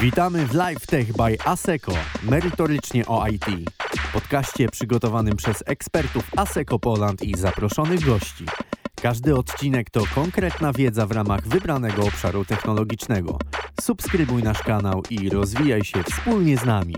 Witamy w Live Tech by ASECO, merytorycznie o IT. Podcaście przygotowanym przez ekspertów ASECO Poland i zaproszonych gości. Każdy odcinek to konkretna wiedza w ramach wybranego obszaru technologicznego. Subskrybuj nasz kanał i rozwijaj się wspólnie z nami.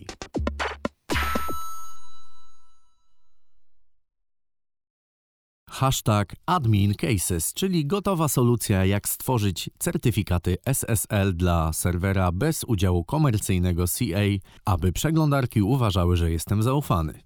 Hashtag admin cases, czyli gotowa solucja jak stworzyć certyfikaty SSL dla serwera bez udziału komercyjnego CA, aby przeglądarki uważały, że jestem zaufany.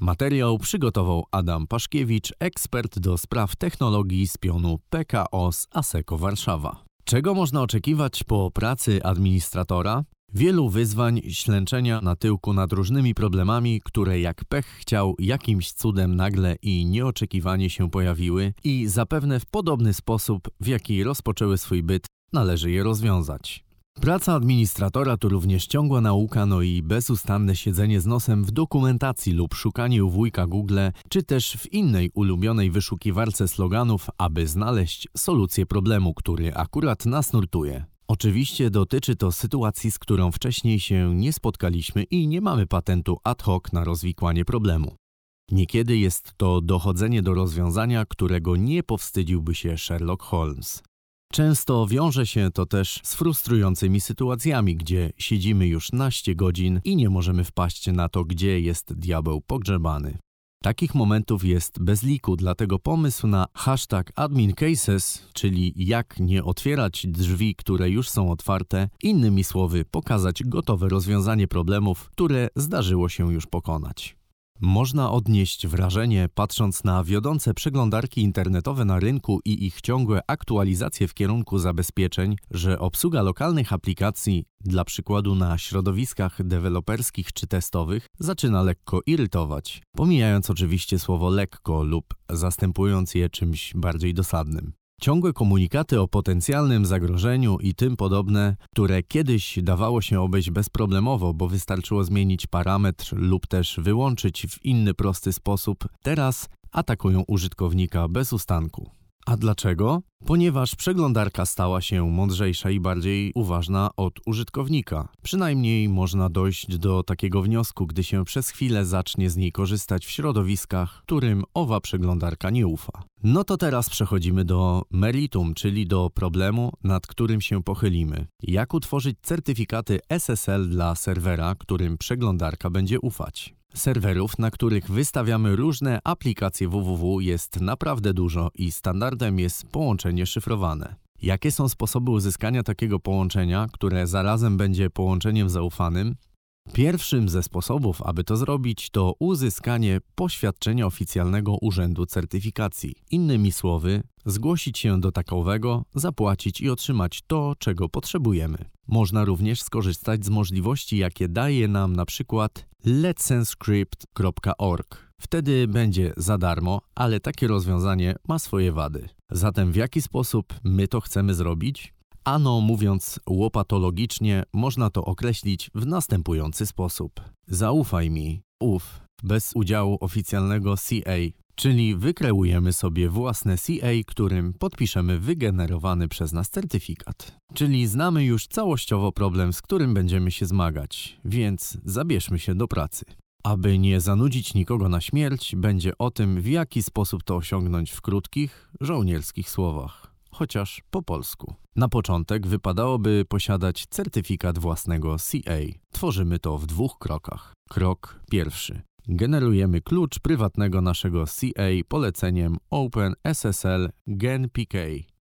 Materiał przygotował Adam Paszkiewicz, ekspert do spraw technologii z pionu PKO z ASECO Warszawa. Czego można oczekiwać po pracy administratora? Wielu wyzwań, ślęczenia na tyłku nad różnymi problemami, które jak pech chciał jakimś cudem nagle i nieoczekiwanie się pojawiły i zapewne w podobny sposób, w jaki rozpoczęły swój byt, należy je rozwiązać. Praca administratora to również ciągła nauka, no i bezustanne siedzenie z nosem w dokumentacji lub szukanie u wujka Google, czy też w innej ulubionej wyszukiwarce sloganów, aby znaleźć solucję problemu, który akurat nas nurtuje. Oczywiście dotyczy to sytuacji, z którą wcześniej się nie spotkaliśmy i nie mamy patentu ad hoc na rozwikłanie problemu. Niekiedy jest to dochodzenie do rozwiązania, którego nie powstydziłby się Sherlock Holmes. Często wiąże się to też z frustrującymi sytuacjami, gdzie siedzimy już naście godzin i nie możemy wpaść na to, gdzie jest diabeł pogrzebany. Takich momentów jest bez liku, dlatego pomysł na hashtag admincases, czyli jak nie otwierać drzwi, które już są otwarte, innymi słowy pokazać gotowe rozwiązanie problemów, które zdarzyło się już pokonać. Można odnieść wrażenie, patrząc na wiodące przeglądarki internetowe na rynku i ich ciągłe aktualizacje w kierunku zabezpieczeń, że obsługa lokalnych aplikacji, dla przykładu na środowiskach deweloperskich czy testowych, zaczyna lekko irytować, pomijając oczywiście słowo lekko lub zastępując je czymś bardziej dosadnym. Ciągłe komunikaty o potencjalnym zagrożeniu i tym podobne, które kiedyś dawało się obejść bezproblemowo, bo wystarczyło zmienić parametr lub też wyłączyć w inny prosty sposób, teraz atakują użytkownika bez ustanku. A dlaczego? Ponieważ przeglądarka stała się mądrzejsza i bardziej uważna od użytkownika. Przynajmniej można dojść do takiego wniosku, gdy się przez chwilę zacznie z niej korzystać w środowiskach, którym owa przeglądarka nie ufa. No to teraz przechodzimy do meritum, czyli do problemu, nad którym się pochylimy. Jak utworzyć certyfikaty SSL dla serwera, którym przeglądarka będzie ufać? Serwerów, na których wystawiamy różne aplikacje www jest naprawdę dużo i standardem jest połączenie szyfrowane. Jakie są sposoby uzyskania takiego połączenia, które zarazem będzie połączeniem zaufanym? Pierwszym ze sposobów, aby to zrobić, to uzyskanie poświadczenia oficjalnego Urzędu Certyfikacji. Innymi słowy, zgłosić się do takowego, zapłacić i otrzymać to, czego potrzebujemy. Można również skorzystać z możliwości, jakie daje nam na przykład letsenscript.org. Wtedy będzie za darmo, ale takie rozwiązanie ma swoje wady. Zatem w jaki sposób my to chcemy zrobić? Ano, mówiąc łopatologicznie, można to określić w następujący sposób. Zaufaj mi, uf, bez udziału oficjalnego CA, czyli wykreujemy sobie własne CA, którym podpiszemy wygenerowany przez nas certyfikat. Czyli znamy już całościowo problem, z którym będziemy się zmagać, więc zabierzmy się do pracy. Aby nie zanudzić nikogo na śmierć, będzie o tym, w jaki sposób to osiągnąć w krótkich, żołnierskich słowach chociaż po polsku. Na początek wypadałoby posiadać certyfikat własnego CA. Tworzymy to w dwóch krokach. Krok pierwszy. Generujemy klucz prywatnego naszego CA poleceniem OpenSSL GenPK.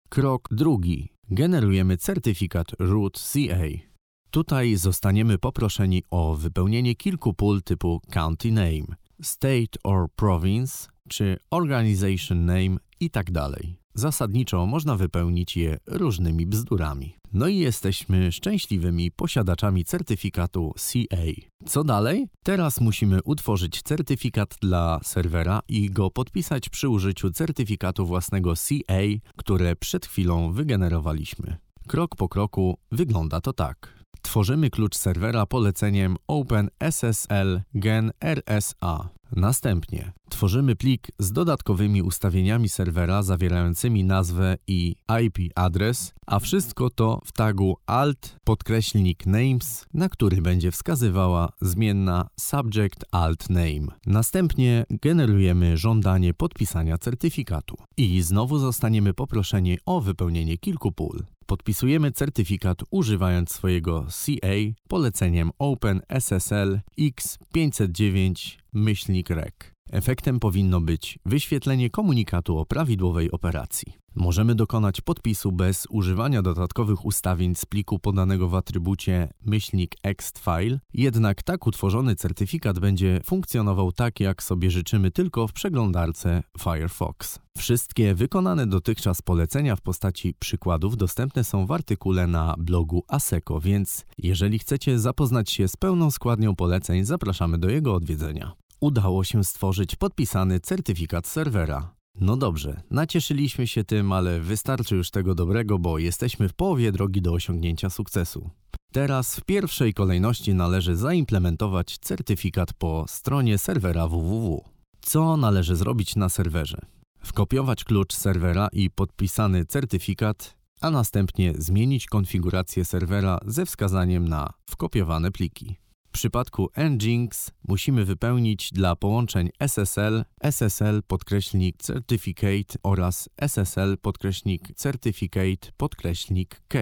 Krok drugi. Generujemy certyfikat root CA. Tutaj zostaniemy poproszeni o wypełnienie kilku pól typu County Name, State or Province czy Organization Name itd. Zasadniczo można wypełnić je różnymi bzdurami. No i jesteśmy szczęśliwymi posiadaczami certyfikatu CA. Co dalej? Teraz musimy utworzyć certyfikat dla serwera i go podpisać przy użyciu certyfikatu własnego CA, które przed chwilą wygenerowaliśmy. Krok po kroku wygląda to tak. Tworzymy klucz serwera poleceniem OpenSSL Gen RSA. Następnie tworzymy plik z dodatkowymi ustawieniami serwera zawierającymi nazwę i IP adres, a wszystko to w tagu alt podkreślnik names, na który będzie wskazywała zmienna subject alt name. Następnie generujemy żądanie podpisania certyfikatu i znowu zostaniemy poproszeni o wypełnienie kilku pól. Podpisujemy certyfikat używając swojego CA poleceniem OpenSSL X509-REC. Efektem powinno być wyświetlenie komunikatu o prawidłowej operacji. Możemy dokonać podpisu bez używania dodatkowych ustawień z pliku podanego w atrybucie myślnik file, jednak tak utworzony certyfikat będzie funkcjonował tak, jak sobie życzymy tylko w przeglądarce Firefox. Wszystkie wykonane dotychczas polecenia w postaci przykładów dostępne są w artykule na blogu ASECO, więc jeżeli chcecie zapoznać się z pełną składnią poleceń, zapraszamy do jego odwiedzenia. Udało się stworzyć podpisany certyfikat serwera. No dobrze, nacieszyliśmy się tym, ale wystarczy już tego dobrego, bo jesteśmy w połowie drogi do osiągnięcia sukcesu. Teraz w pierwszej kolejności należy zaimplementować certyfikat po stronie serwera www. Co należy zrobić na serwerze? Wkopiować klucz serwera i podpisany certyfikat, a następnie zmienić konfigurację serwera ze wskazaniem na wkopiowane pliki. W przypadku Nginx musimy wypełnić dla połączeń SSL, SSL podkreślnik certificate oraz SSL podkreślnik certificate podkreślnik K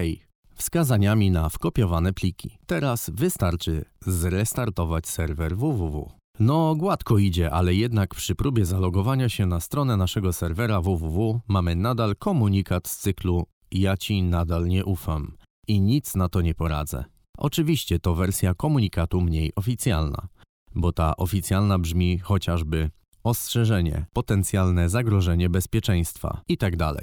wskazaniami na wkopiowane pliki. Teraz wystarczy zrestartować serwer www. No, gładko idzie, ale jednak przy próbie zalogowania się na stronę naszego serwera www mamy nadal komunikat z cyklu Ja ci nadal nie ufam i nic na to nie poradzę. Oczywiście to wersja komunikatu mniej oficjalna, bo ta oficjalna brzmi chociażby ostrzeżenie, potencjalne zagrożenie bezpieczeństwa itd. Tak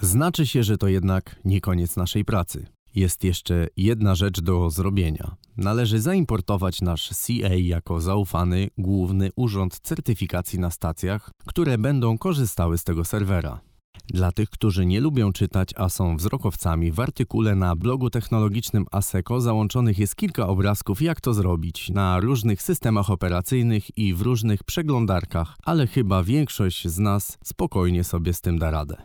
znaczy się, że to jednak nie koniec naszej pracy. Jest jeszcze jedna rzecz do zrobienia. Należy zaimportować nasz CA jako zaufany główny urząd certyfikacji na stacjach, które będą korzystały z tego serwera. Dla tych, którzy nie lubią czytać, a są wzrokowcami, w artykule na blogu technologicznym ASECO załączonych jest kilka obrazków, jak to zrobić na różnych systemach operacyjnych i w różnych przeglądarkach, ale chyba większość z nas spokojnie sobie z tym da radę.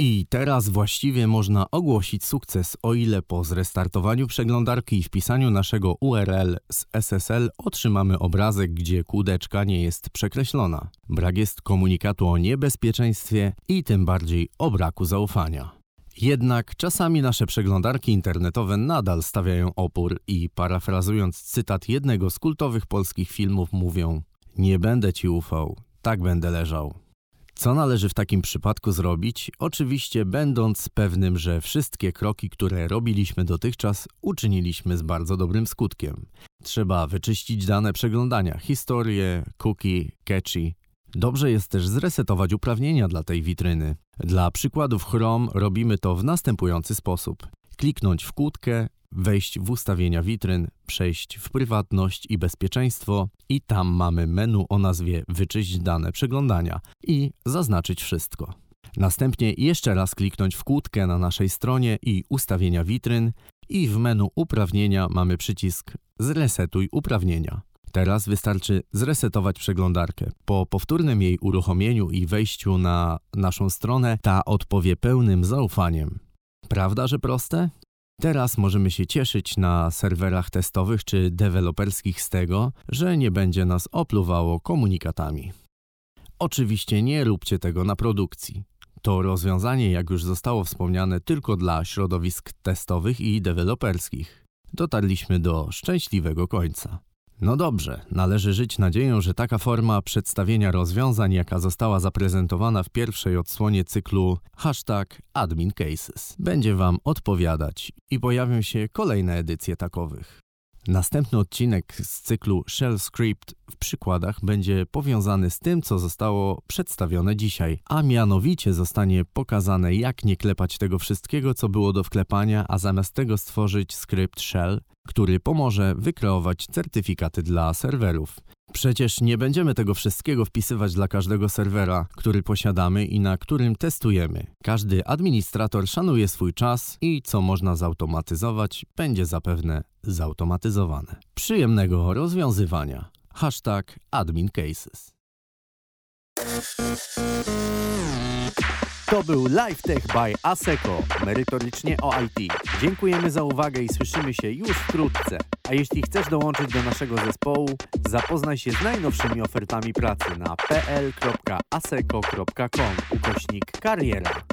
I teraz właściwie można ogłosić sukces, o ile po zrestartowaniu przeglądarki i wpisaniu naszego URL z SSL otrzymamy obrazek, gdzie kółdeczka nie jest przekreślona. Brak jest komunikatu o niebezpieczeństwie i tym bardziej o braku zaufania. Jednak czasami nasze przeglądarki internetowe nadal stawiają opór i parafrazując cytat jednego z kultowych polskich filmów mówią: Nie będę ci ufał, tak będę leżał. Co należy w takim przypadku zrobić? Oczywiście, będąc pewnym, że wszystkie kroki, które robiliśmy dotychczas, uczyniliśmy z bardzo dobrym skutkiem. Trzeba wyczyścić dane przeglądania, historię, cookie, catchy. Dobrze jest też zresetować uprawnienia dla tej witryny. Dla przykładów Chrome robimy to w następujący sposób. Kliknąć w kłódkę, wejść w ustawienia witryn, przejść w prywatność i bezpieczeństwo i tam mamy menu o nazwie Wyczyść dane przeglądania i zaznaczyć wszystko. Następnie jeszcze raz kliknąć w kłódkę na naszej stronie i ustawienia witryn i w menu uprawnienia mamy przycisk Zresetuj uprawnienia. Teraz wystarczy zresetować przeglądarkę. Po powtórnym jej uruchomieniu i wejściu na naszą stronę, ta odpowie pełnym zaufaniem. Prawda, że proste? Teraz możemy się cieszyć na serwerach testowych czy deweloperskich z tego, że nie będzie nas opluwało komunikatami. Oczywiście nie róbcie tego na produkcji. To rozwiązanie, jak już zostało wspomniane, tylko dla środowisk testowych i deweloperskich. Dotarliśmy do szczęśliwego końca. No dobrze, należy żyć nadzieją, że taka forma przedstawienia rozwiązań, jaka została zaprezentowana w pierwszej odsłonie cyklu hashtag admincases, będzie Wam odpowiadać i pojawią się kolejne edycje takowych. Następny odcinek z cyklu Shell Script w przykładach będzie powiązany z tym, co zostało przedstawione dzisiaj, a mianowicie zostanie pokazane, jak nie klepać tego wszystkiego, co było do wklepania, a zamiast tego stworzyć skrypt Shell, który pomoże wykreować certyfikaty dla serwerów. Przecież nie będziemy tego wszystkiego wpisywać dla każdego serwera, który posiadamy i na którym testujemy. Każdy administrator szanuje swój czas i co można zautomatyzować, będzie zapewne zautomatyzowane. Przyjemnego rozwiązywania. Hashtag AdminCases. To był LiveTech by ASECO, merytorycznie o IT. Dziękujemy za uwagę i słyszymy się już wkrótce. A jeśli chcesz dołączyć do naszego zespołu, zapoznaj się z najnowszymi ofertami pracy na pl.aseco.com ukośnik kariera.